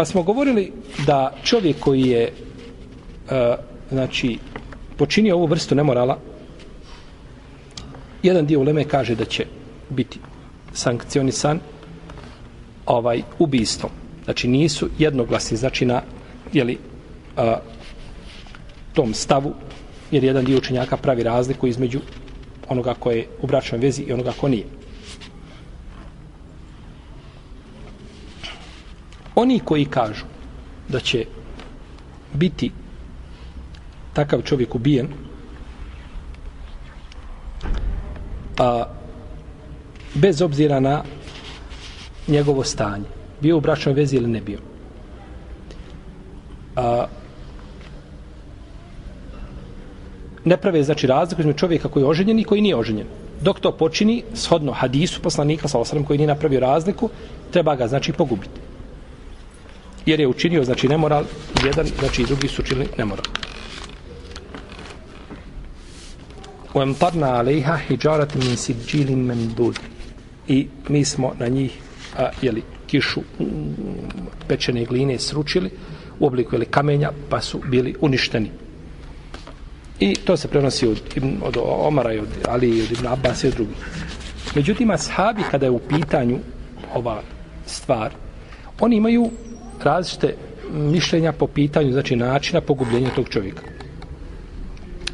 Pa smo govorili da čovjek koji je e, znači počinio ovu vrstu nemorala jedan dio uleme kaže da će biti sankcionisan ovaj ubistvom. Znači nisu jednoglasni, znači na jeli, a, e, tom stavu, jer jedan dio učenjaka pravi razliku između onoga ko je u bračnoj vezi i onoga ko nije. Oni koji kažu da će biti takav čovjek ubijen, a, bez obzira na njegovo stanje, bio u bračnoj vezi ili ne bio. A, ne prave znači razliku između čovjeka koji je oženjen i koji nije oženjen. Dok to počini, shodno hadisu poslanika sa osram koji nije napravio razliku, treba ga znači pogubiti Jer je učinio znači nemoral jedan, znači i drugi su učinili nemoral. وَمْطَرْنَا عَلَيْهَا حِجَارَةٍ مِنْ سِجِّيلٍ مَنْدُودٍ I mi smo na njih a, jeli, kišu pečene gline sručili u obliku ili kamenja pa su bili uništeni. I to se prenosi od, od Omara i od Ali i od Ibn Abbas i od drugih. Međutim, ashabi kada je u pitanju ova stvar, oni imaju različite mišljenja po pitanju, znači načina pogubljenja tog čovjeka.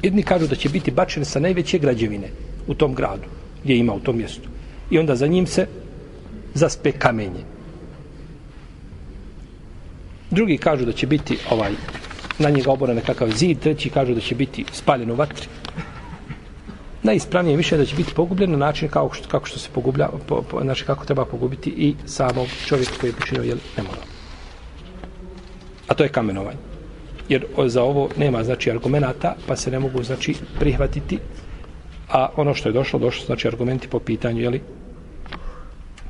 Jedni kažu da će biti bačen sa najveće građevine u tom gradu, gdje ima u tom mjestu. I onda za njim se zaspe kamenje. Drugi kažu da će biti ovaj na njega oboren nekakav zid, treći kažu da će biti spaljen u vatri. Najispravnije više da će biti pogubljen na način kako što, kako što se pogublja, po, po, znači kako treba pogubiti i samog čovjeka koji je počinio, jel, ne mora. A to je kamenovanje. Jer za ovo nema, znači, argumenata, pa se ne mogu, znači, prihvatiti. A ono što je došlo, došlo, znači, argumenti po pitanju, jeli,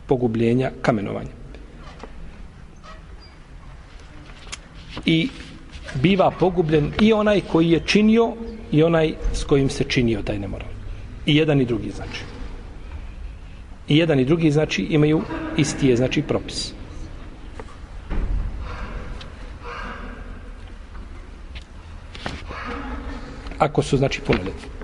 pogubljenja kamenovanja. I biva pogubljen i onaj koji je činio i onaj s kojim se činio taj nemoral. I jedan i drugi znači. I jedan i drugi znači imaju isti je znači propis. Ako su znači punoljetni.